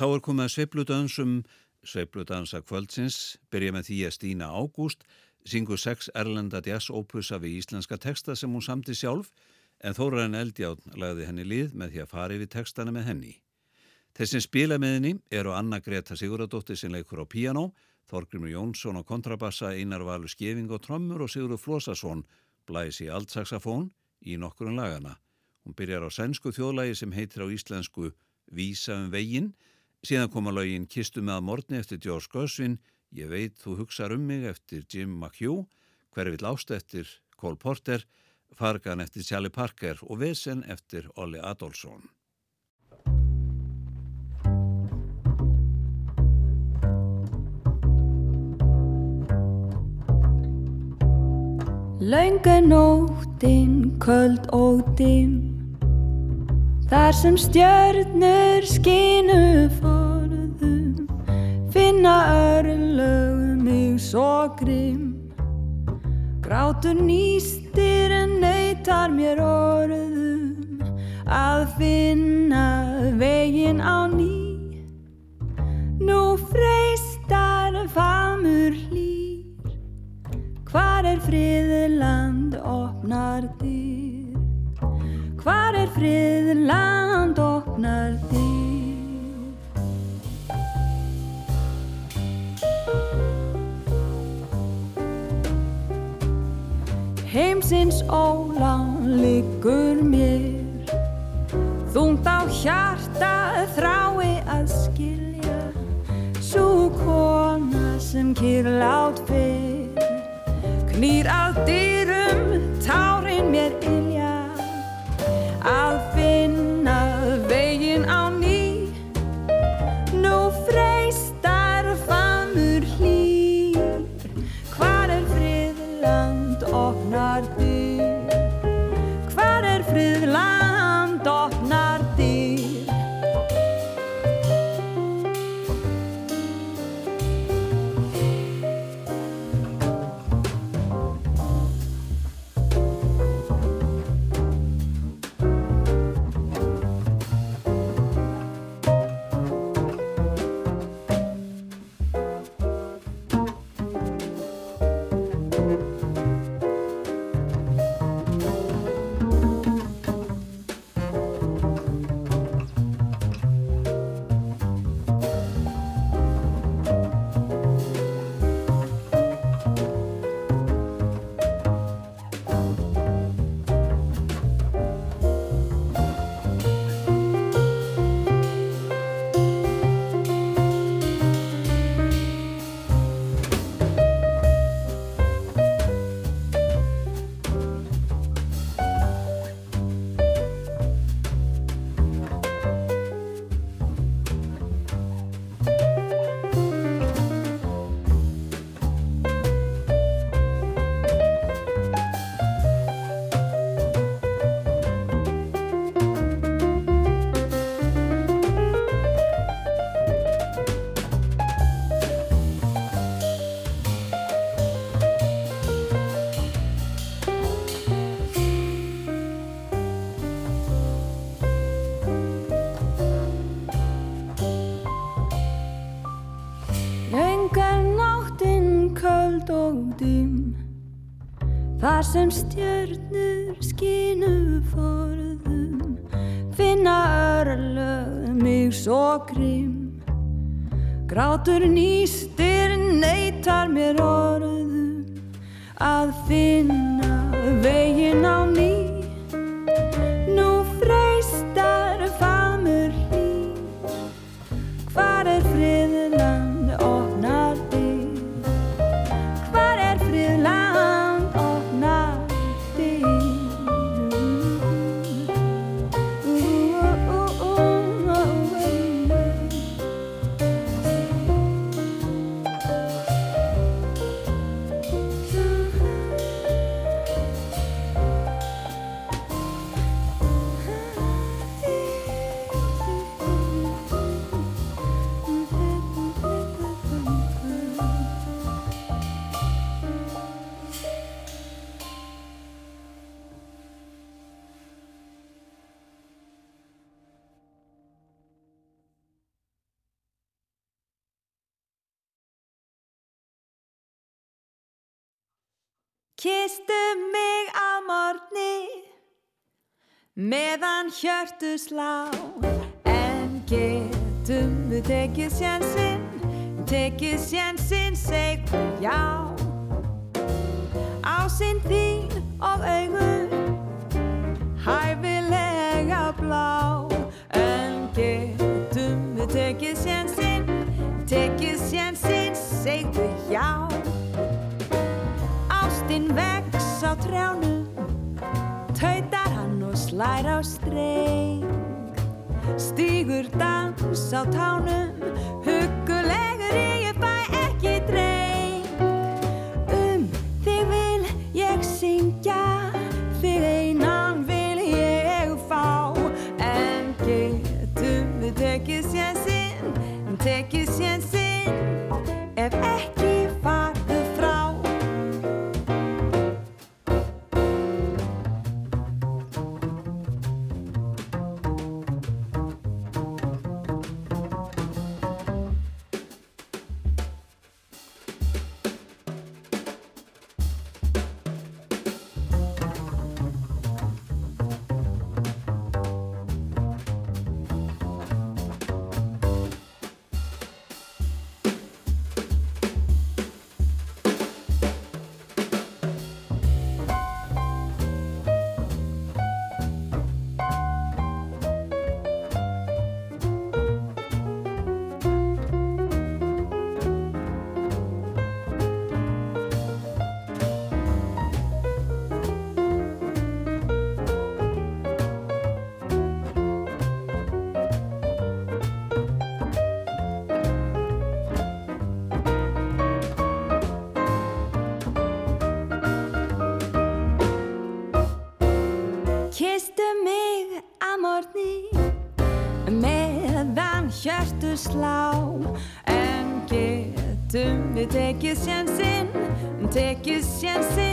Þá er komið að sveipludansum, sveipludansa kvöldsins, byrja með því að Stína Ágúst syngur sex erlenda jazz-ópusa við íslenska texta sem hún samti sjálf en Þóraðin Eldjátt lagði henni lið með því að fara yfir textana með henni. Þessin spila með henni eru Anna Greta Siguradóttir sem leikur á piano, Þorgrimur Jónsson á kontrabassa, Einar Valur Skeving á trömmur og Sigurður Flósasson blæs í altsaxafón í nokkurinn lagana. Hún byrjar á sænsku þjóðlægi sem heitir á íslensku Vísa um veginn Síðan koma lögin Kistu með að morgni eftir George Gershwin, Ég veit þú hugsar um mig eftir Jim McHugh, Hver vill ást eftir Cole Porter, Fargan eftir Charlie Parker og Vesen eftir Olli Adolfsson. Launganóttinn, köld og dimm Þar sem stjörnur skinu forðum Finna örlögum mig svo grimm. Grátur nýstir en neytar mér orðum Að finna vegin á ný. Nú freistar famur hlýr Hvar er friðland opnar dyr Hvar er frið land opnar þig? Heimsins ólán liggur mér. Þungt á hjarta þrái að skilja Svo kona sem kýrlátt fyrr. Knýr að dyrum tárin mér ilja að finna vegin á ný. Nú freistar famur hlýr. Hvar er friðland opnar dyr Grátur nýstir neytar mér orðum Að finna meðan hjörtu slá en getum við tekið sjansinn tekið sjansinn seg og já. Ásinn þín og augur hæfilega blá. En getum við tekið sjansinn tekið sjansinn seg og já. Ástinn vex á trjánum slær á streng Stýgur dans á tánum slá En getum við tekið sjansinn Tekið sjansinn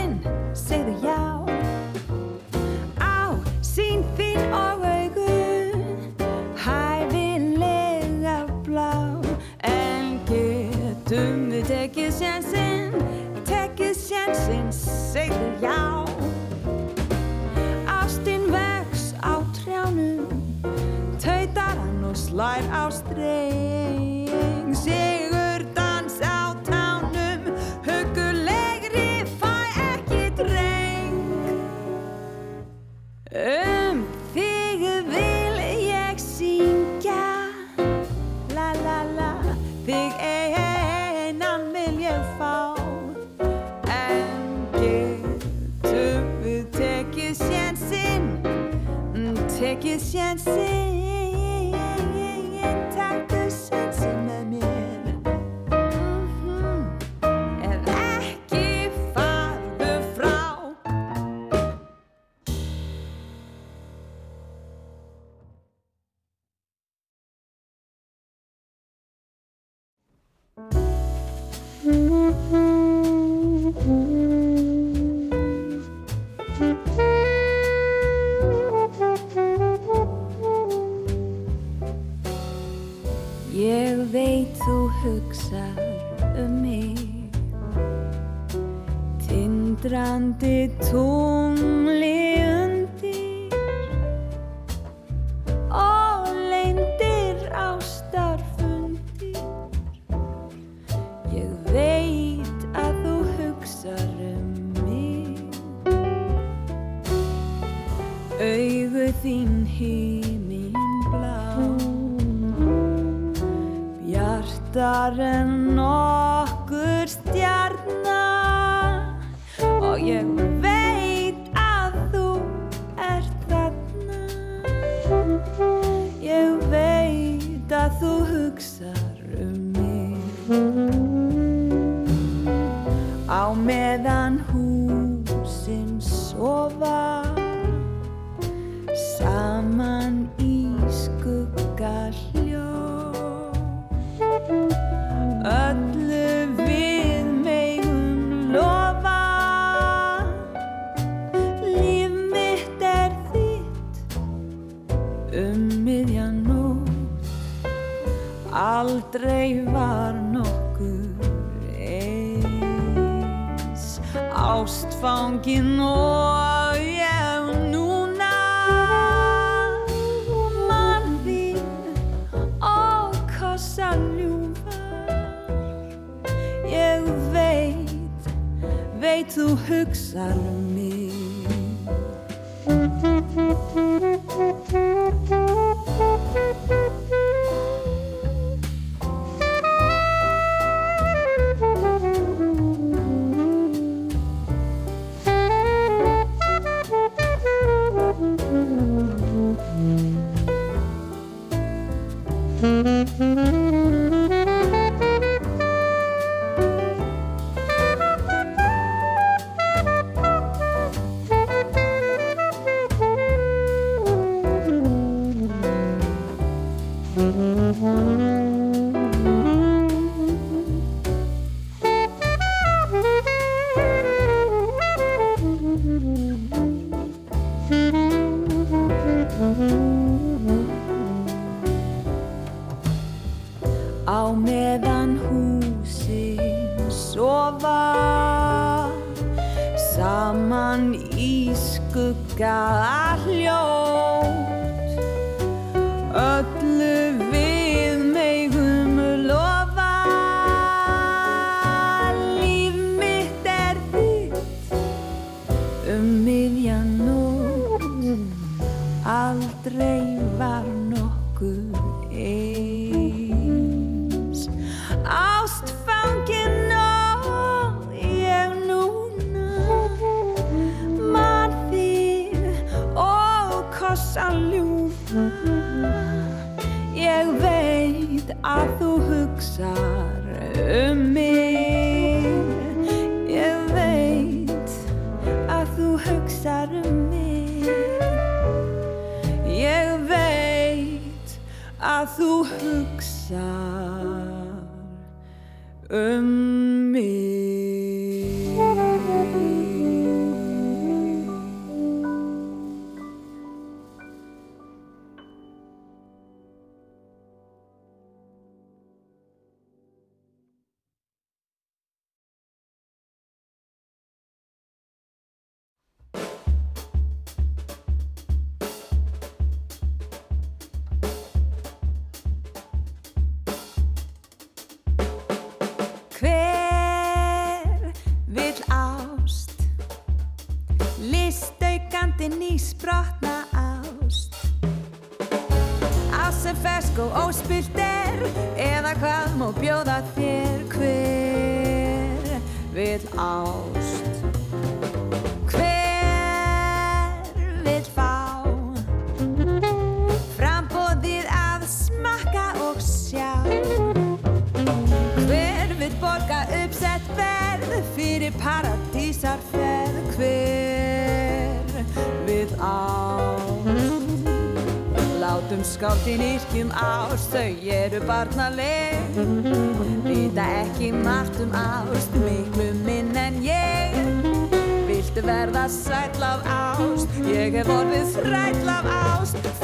þú hugsar um mig. Á meðan húsin sofa aldrei var nokkur eins. Ástfangin og ég núna Og mann við og kosa ljúfar Ég veit, veit þú hugsa ást Hver vill fá Frambóðið að smakka og sjá Hver vil borga uppsett verð fyrir paradísarferð? Hver við ást? Látum skáltin yrkjum ást, þau eru barnaleg. Vita ekki margt um ást, miklu verða sæll af ást? Ég hef orðið þræll af ást. For ást,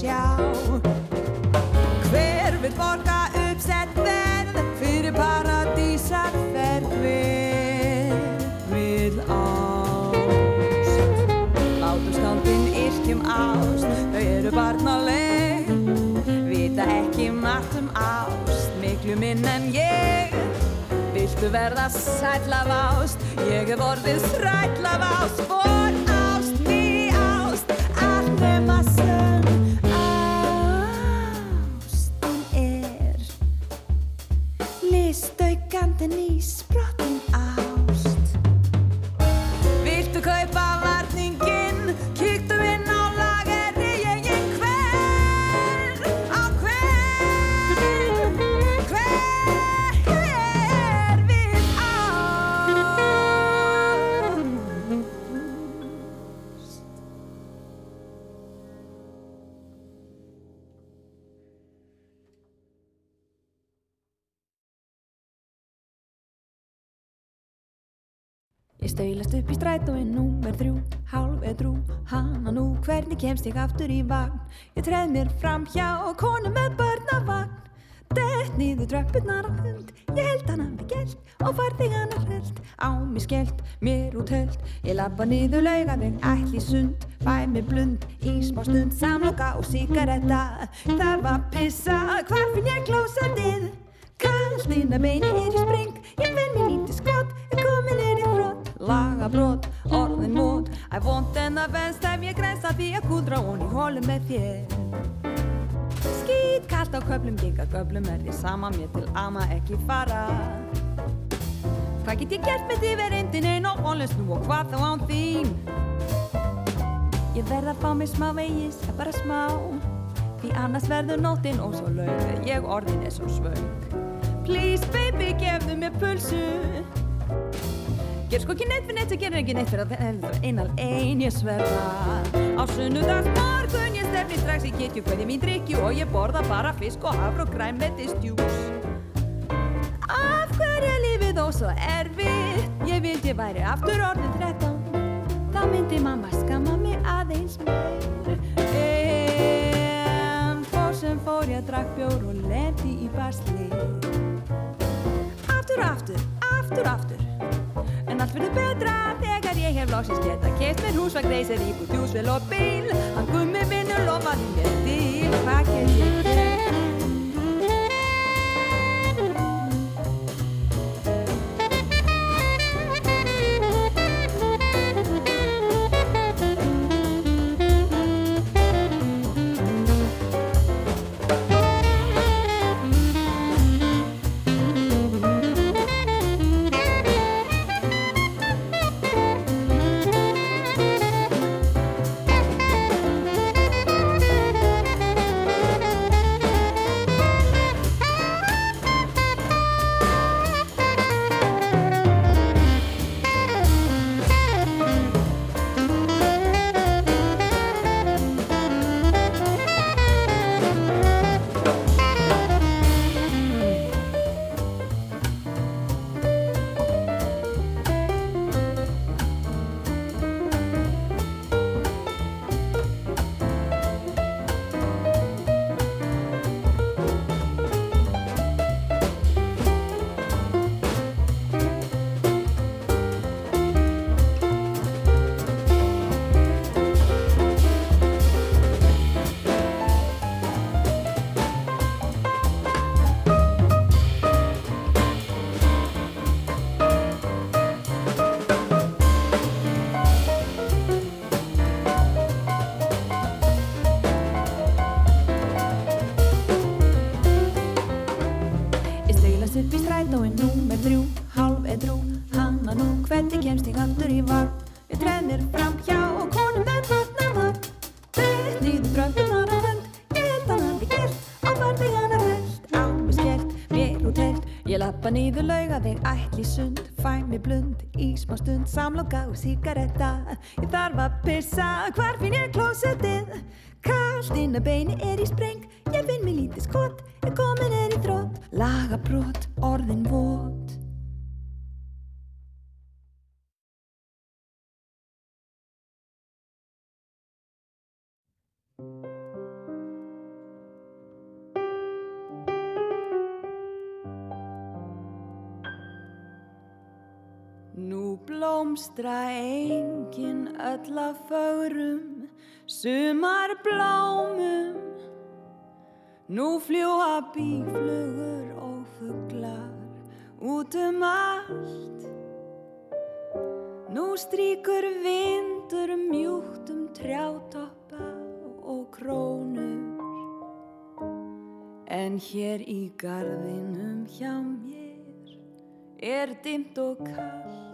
sjá. Hver vil borga uppsett verð fyrir paradísar verð hver vil ást. Látum skándin yrkjum ást. Þau eru barnaleg. Vita ekki margt um ást. Miklu minn en ég. Viltu verða sæll af ást? Ég hef orðið þræll af ást. Vor stöylast upp í strætóin númer þrjú, hálf edrú, hana nú, hvernig kemst ég aftur í vagn? Ég treð mér fram hjá og konu með börnavagn, dett niður dröppurnar á hund, ég held hana við gælt og farði hana hreld, á mig skellt, mér út höld, ég lappa niður laugaðeg, ætli sund, fæ mig blund, í smá stund, samloka og síkaretta, þarf að pissa, hvar finn ég klósatið? Kallt inn að beini er í spring. Ég finn mér lítið skott Laga brot, orðin mót Æ vond en að venst ef ég grensa því að kúdra hún í hólu með þér. Skýt kallt á köplum Ginga köplum er því sama mér til ama ekki fara. Hvað get ég gert með því verindin ein og honlust nú og hvað þá án þín? Ég verð að fá mig smá vegis, bara smá. Því annars verður nóttin og svo laug Þegar ég orðin er svo svöng. Please baby, gefðu mér pulsu Ger sko ekki neitt fyrir neitt og gerir ekki neitt fyrir að heldur einal ein ég sverða. Á sunnudags morgun ég stefni strax í kitju Hverði mín drikju og ég borða bara fisk og hafr og græmmetistjús Af hverju er lífið þó svo erfitt? Ég vildi ég væri aftur orðin 13 Þá myndi mamma skamma mig aðeins meir En fór sem fór ég drakk bjór og lendi í basli. Aftur, aftur, aftur, aftur. En allt verður betra þegar ég hef loksins geta Keift mér húsvagn, reysir, íbúð, hjúsvel og bíl Hann gummi vinnur lofaði mér til Hvað get ég ætli sund, fæ mig blund, í smá stund, samloka og síkaretta, ég þarf að pissa, hvar finn ég klósettið? Kallt Allt inn að beini er í spreng Ég finn mig lítið skott Ég komin er í þrótt Laga brott, blómstra engin öll af fögrum, sumar blómum. Nú fljúa bíflugur og fugglar út um allt. Nú stríkur vindur mjúkt um trjátoppa og krónur. En hér í gardinum hjá mér er dimt og kallt.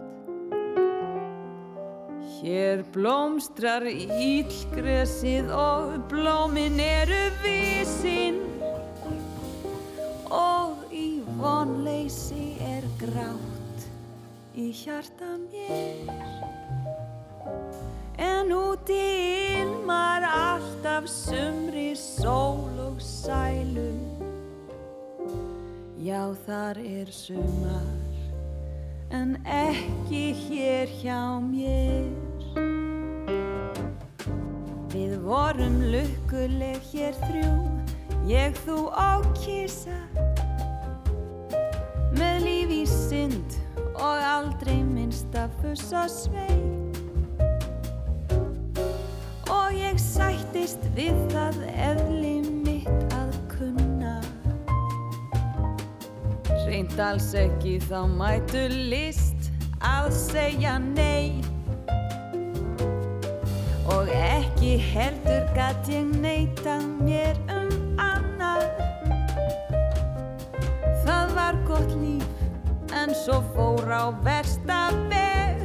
Hér blómstrar ílgresið og blómin eru vísin og í vonleysi er grátt í hjarta mér. En úti ilmar alltaf sumri sól og sælu Já, þar er sumar en ekki hér hjá mér. Vorum lukkuleg hér þrjú, ég, þú og kísa, með líf í synd og aldrei minnsta fuss og svei. Og ég sættist við það eðli mitt að kunna. Reynd alls ekki þá mætu list að segja nei Og ekki heldur gatt ég neita mér um annað. Það var gott líf en svo fór á versta veg.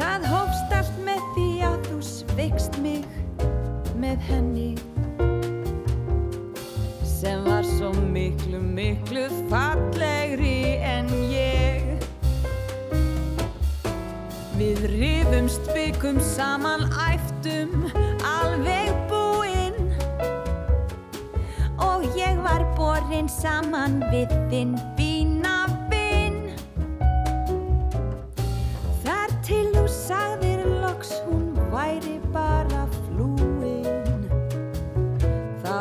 Það hófst allt með því að þú sveikst mig með henni sem var svo miklu, miklu Við rifumst byggum saman æftum, alveg búinn og ég var borinn saman við þinn fína vinn. Þar til þú sagðir loks hún væri bara flúinn. Þá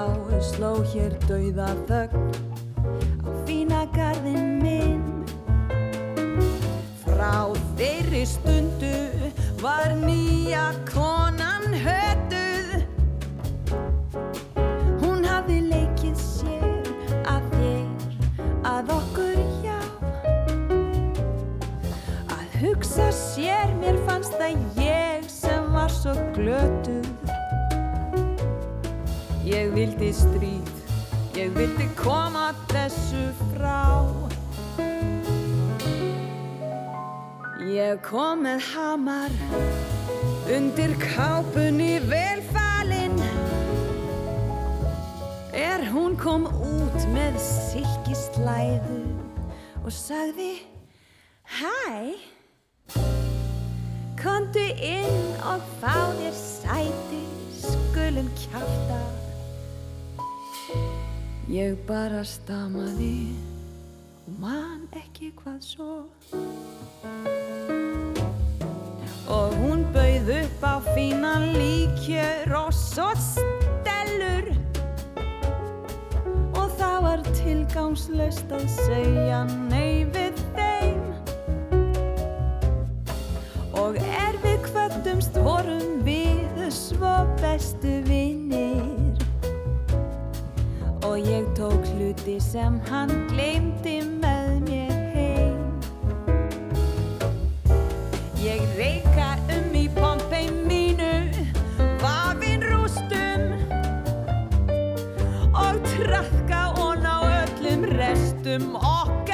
sló hér dauða þögn bara stamaði og man ekki hvað svo. Og hún bauð upp á fínan líkjör og svo stellur. Og það var tilgangslöst að segja nei við þeim. Og er við kvöldumst vorum við svo bestu vinnir. Og ég tók hluti sem hann gleymdi með mér heim. Ég reyka um í pompei mínu, vafinn rústum og trakka on á öllum restum okkar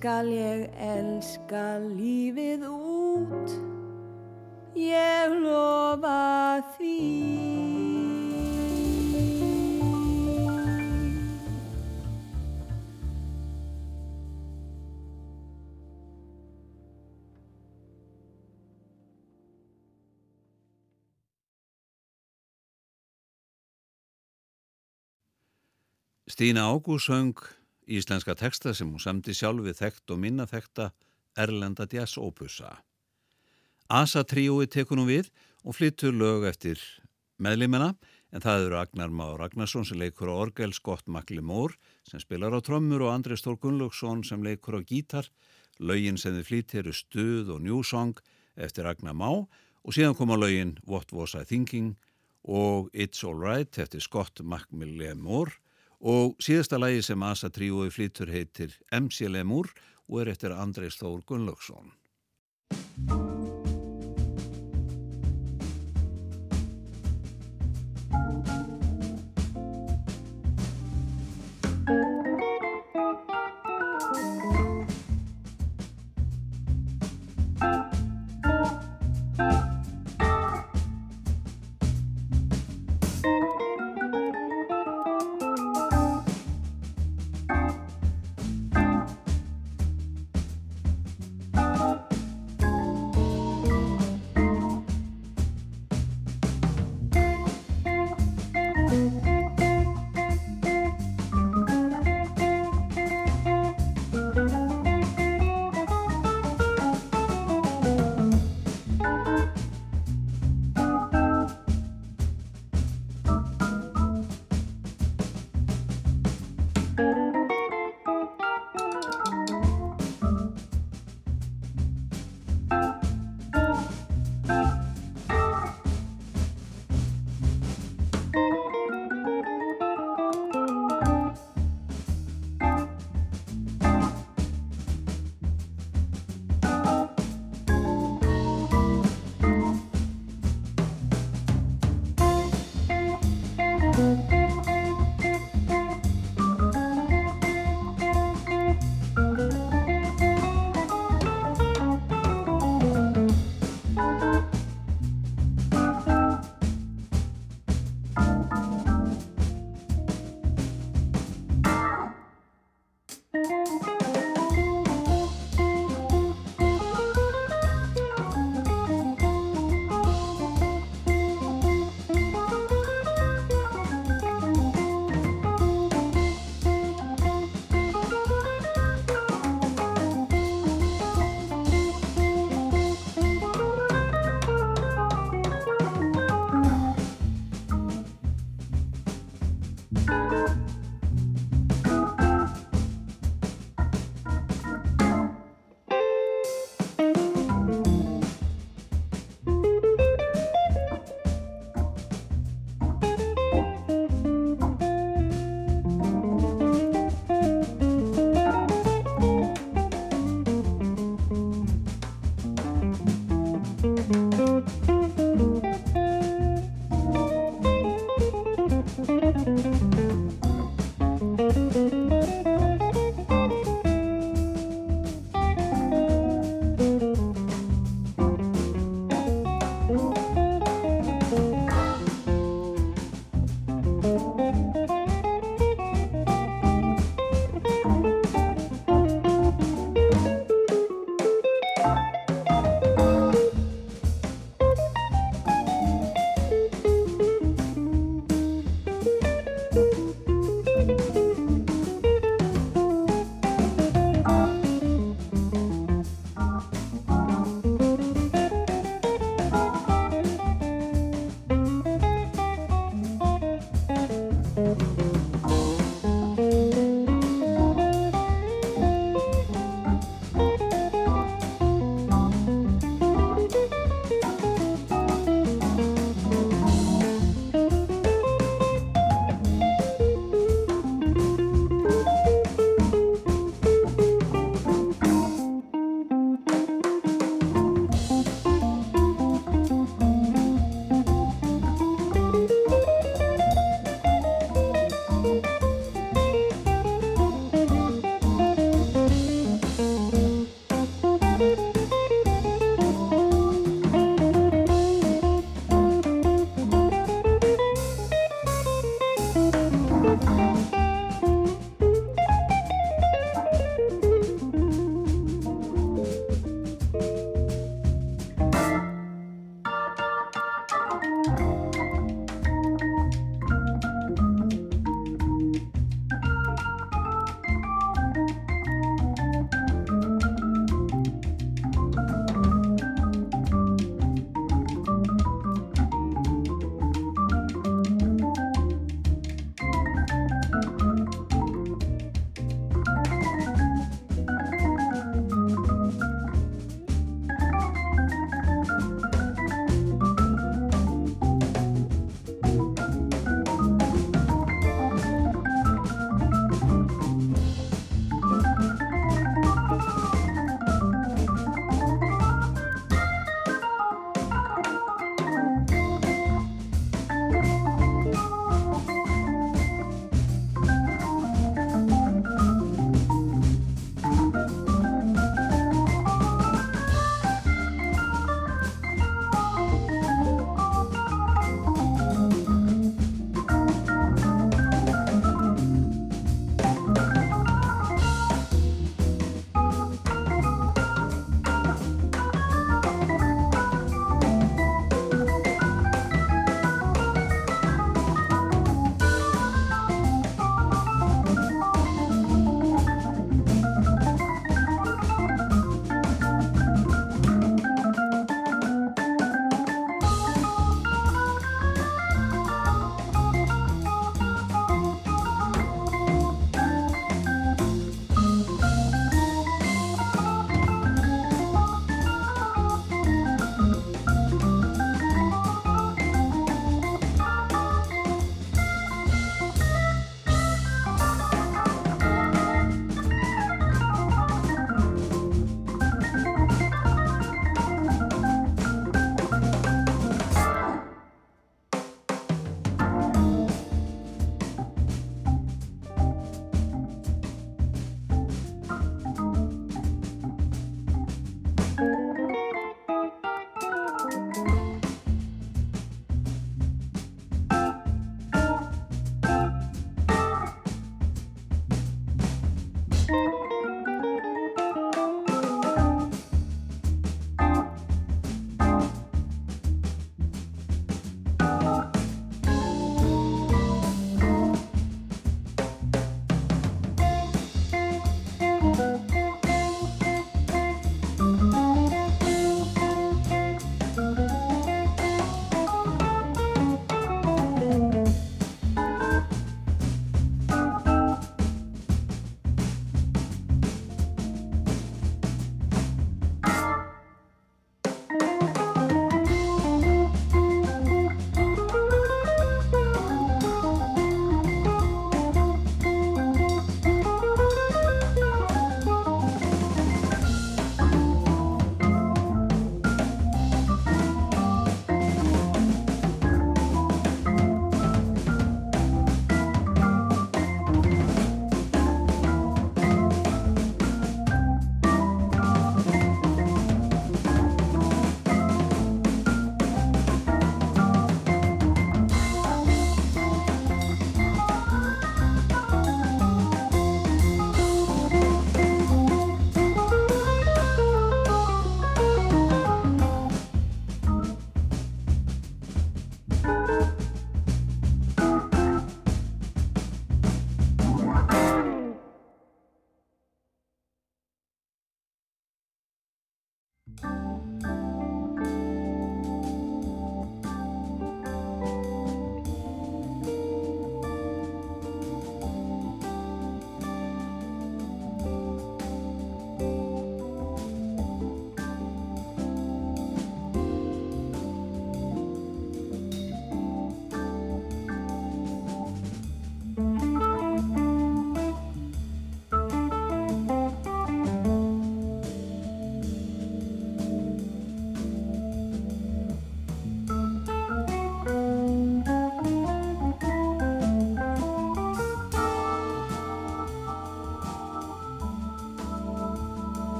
skal ég elska lífið út. Ég lofa því. Stína Ágús söng íslenska texta sem hún samti sjálfi þekkt og minna þekta Erlenda Jazz Opusa. Asa tríói tekur hún við og flyttur lög eftir meðlimina en það eru Agnar Már Ragnarsson sem leikur á orgel, Scott McLemore sem spilar á trömmur og Andri Stór Gunnlaugsson sem leikur á gítar. Lögin sem þið flyttir eru Stuð og New Song eftir Agnar Má og síðan koma lögin What Was I Thinking og It's Alright eftir Scott McLemore og síðasta lægi sem Asa tríói flyttur heitir MC Lemur og er eftir Andrei Stór Gunnlaugsson.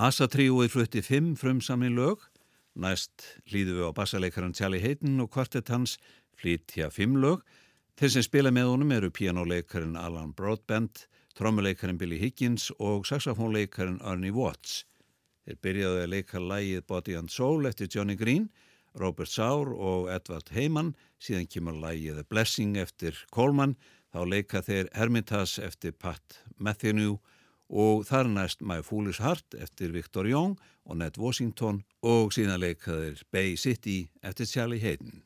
Asa-tríóið flutti fimm frumsamni lög, næst hlýðu við á bassaleikaran Charlie Hayden og kvartett hans flytja fimm lög. Þeir sem spila með honum eru pianoleikarin Alan Broadbent, trommuleikarin Billy Higgins og saxofónleikarin Ernie Watts. Þeir byrjaði að leika lægið Body and Soul eftir Johnny Green, Robert Saur og Edvard Heyman, síðan kemur lægið The Blessing eftir Coleman, þá leika þeir Hermitage eftir Pat Metheny og þar næst My Foolish Heart eftir Victor Young og Ned Washington og síðan leika þeir Bay City eftir Charlie Hayden.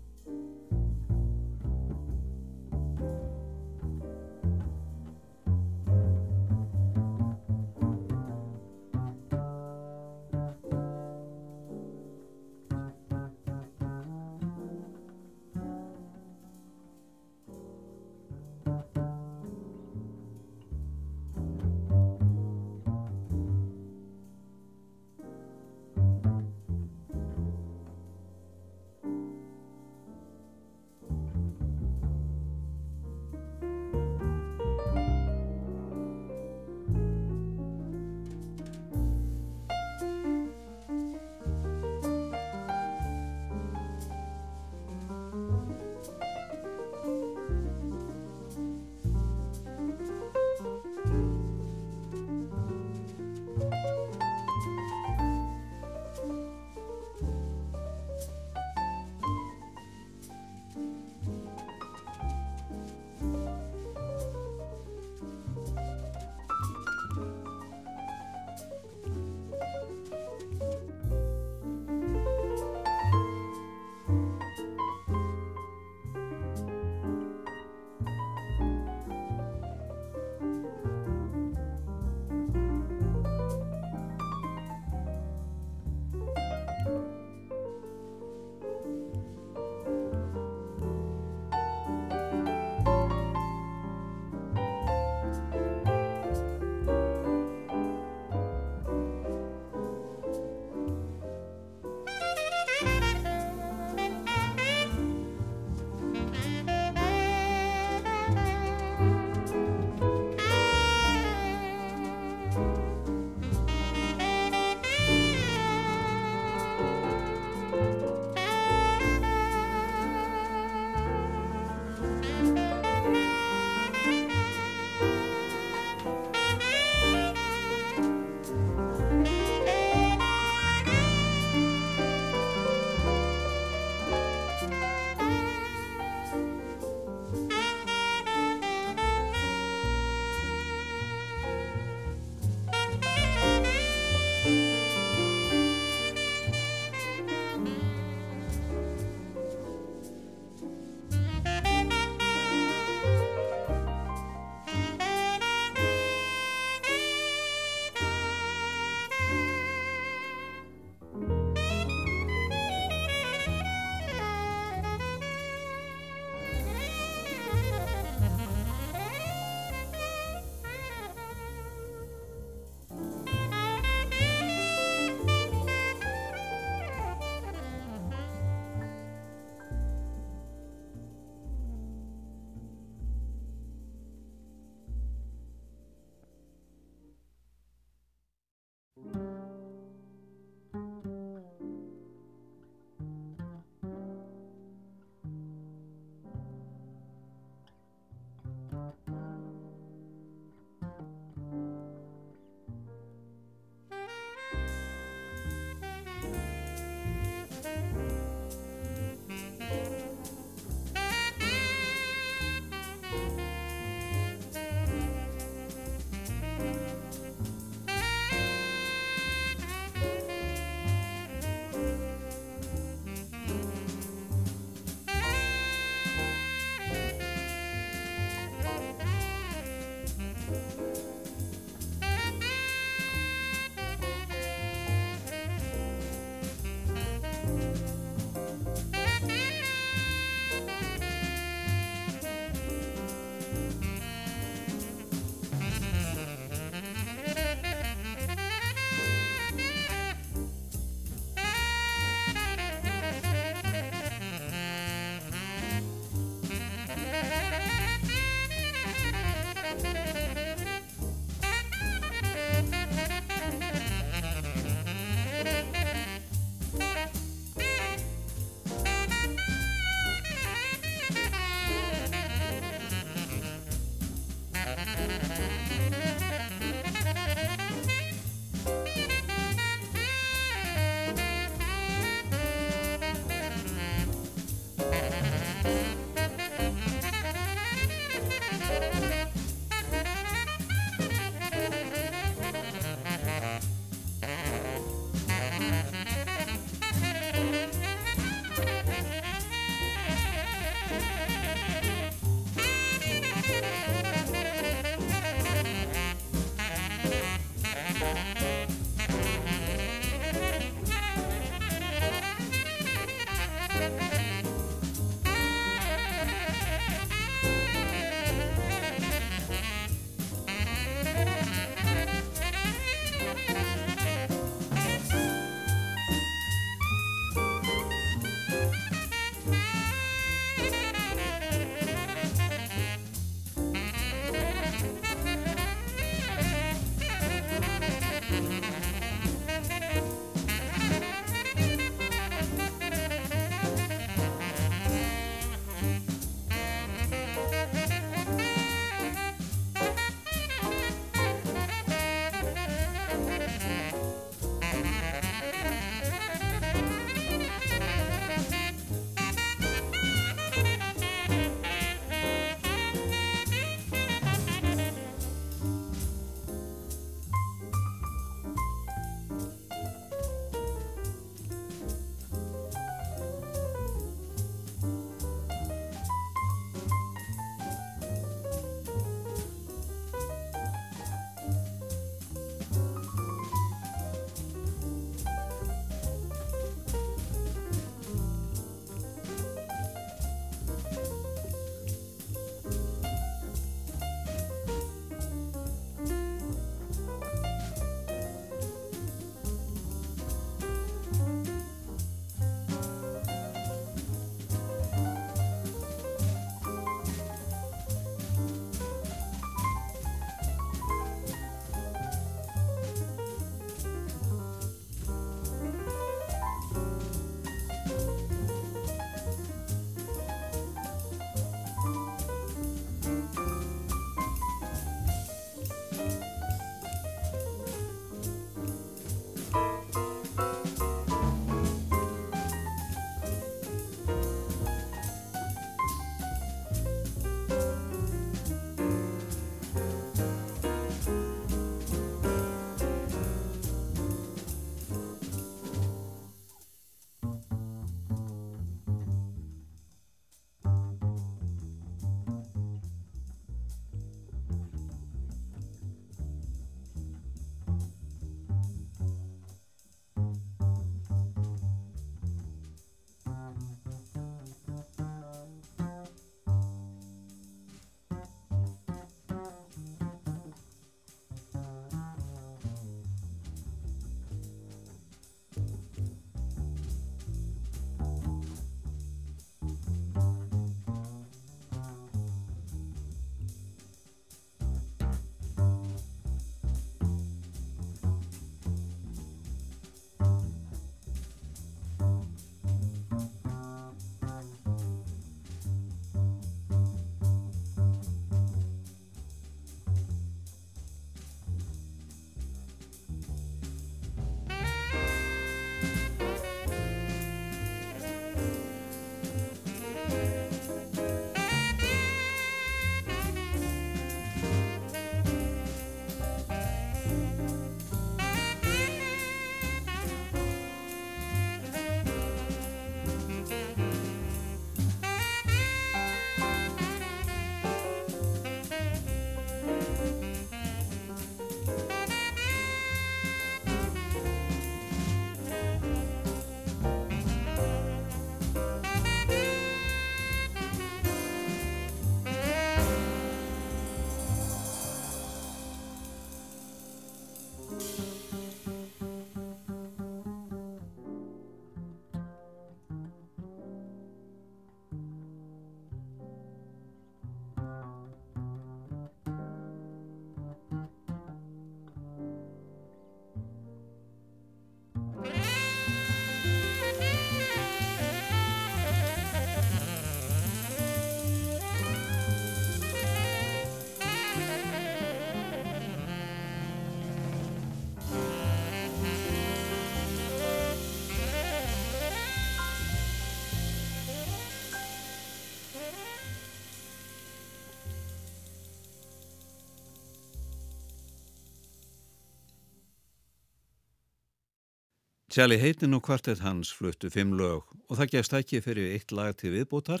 Sally Heitin og kvartett hans fluttu fimm lög og það gefst ekki fyrir eitt lag til viðbútar,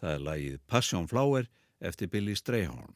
það er lagið Passion Flower eftir Billy Strayhorn.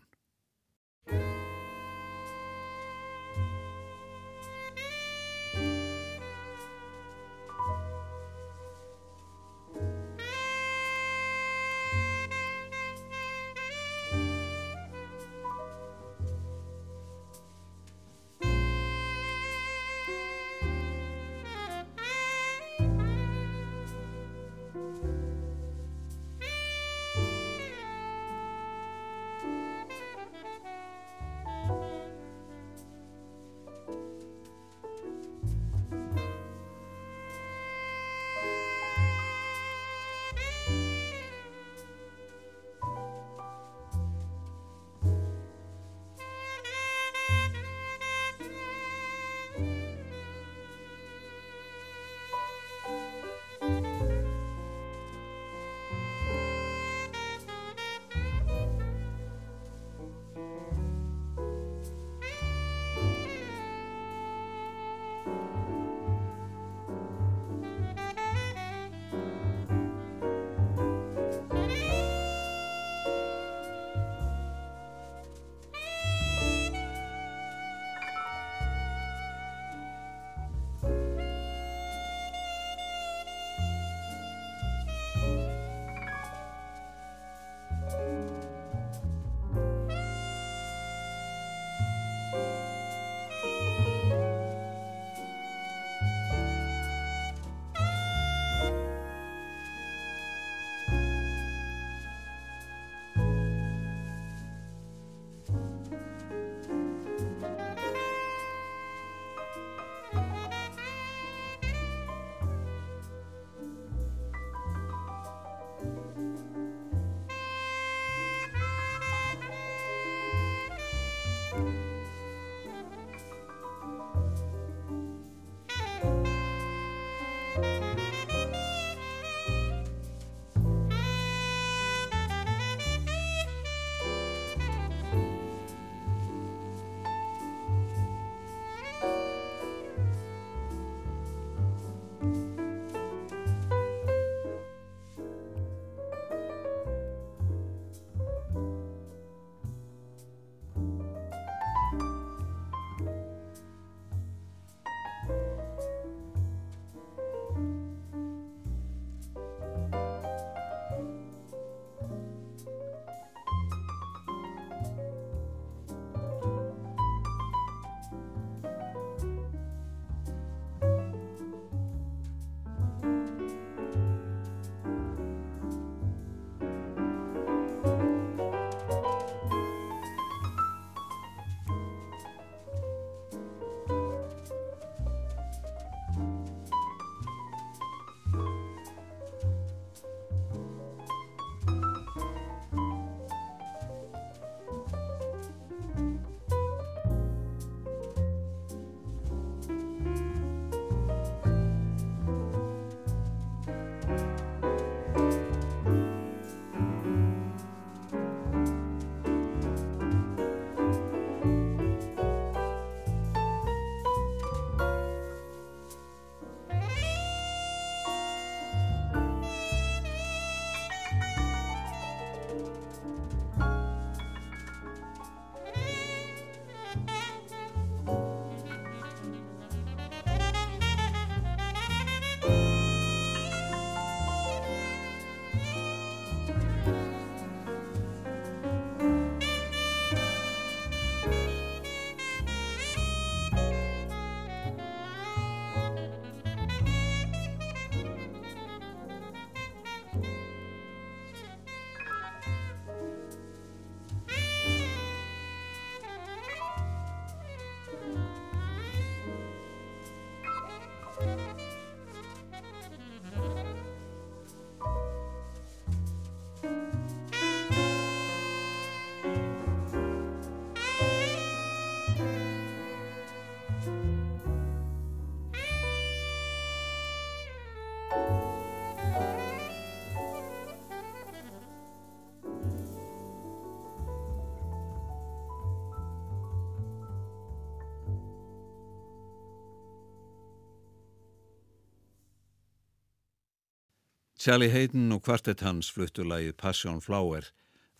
Charlie Hayden og kvartett hans fluttu lagið Passion Flower.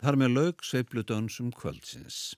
Þar með lög sveiplu dönsum kvöldsins.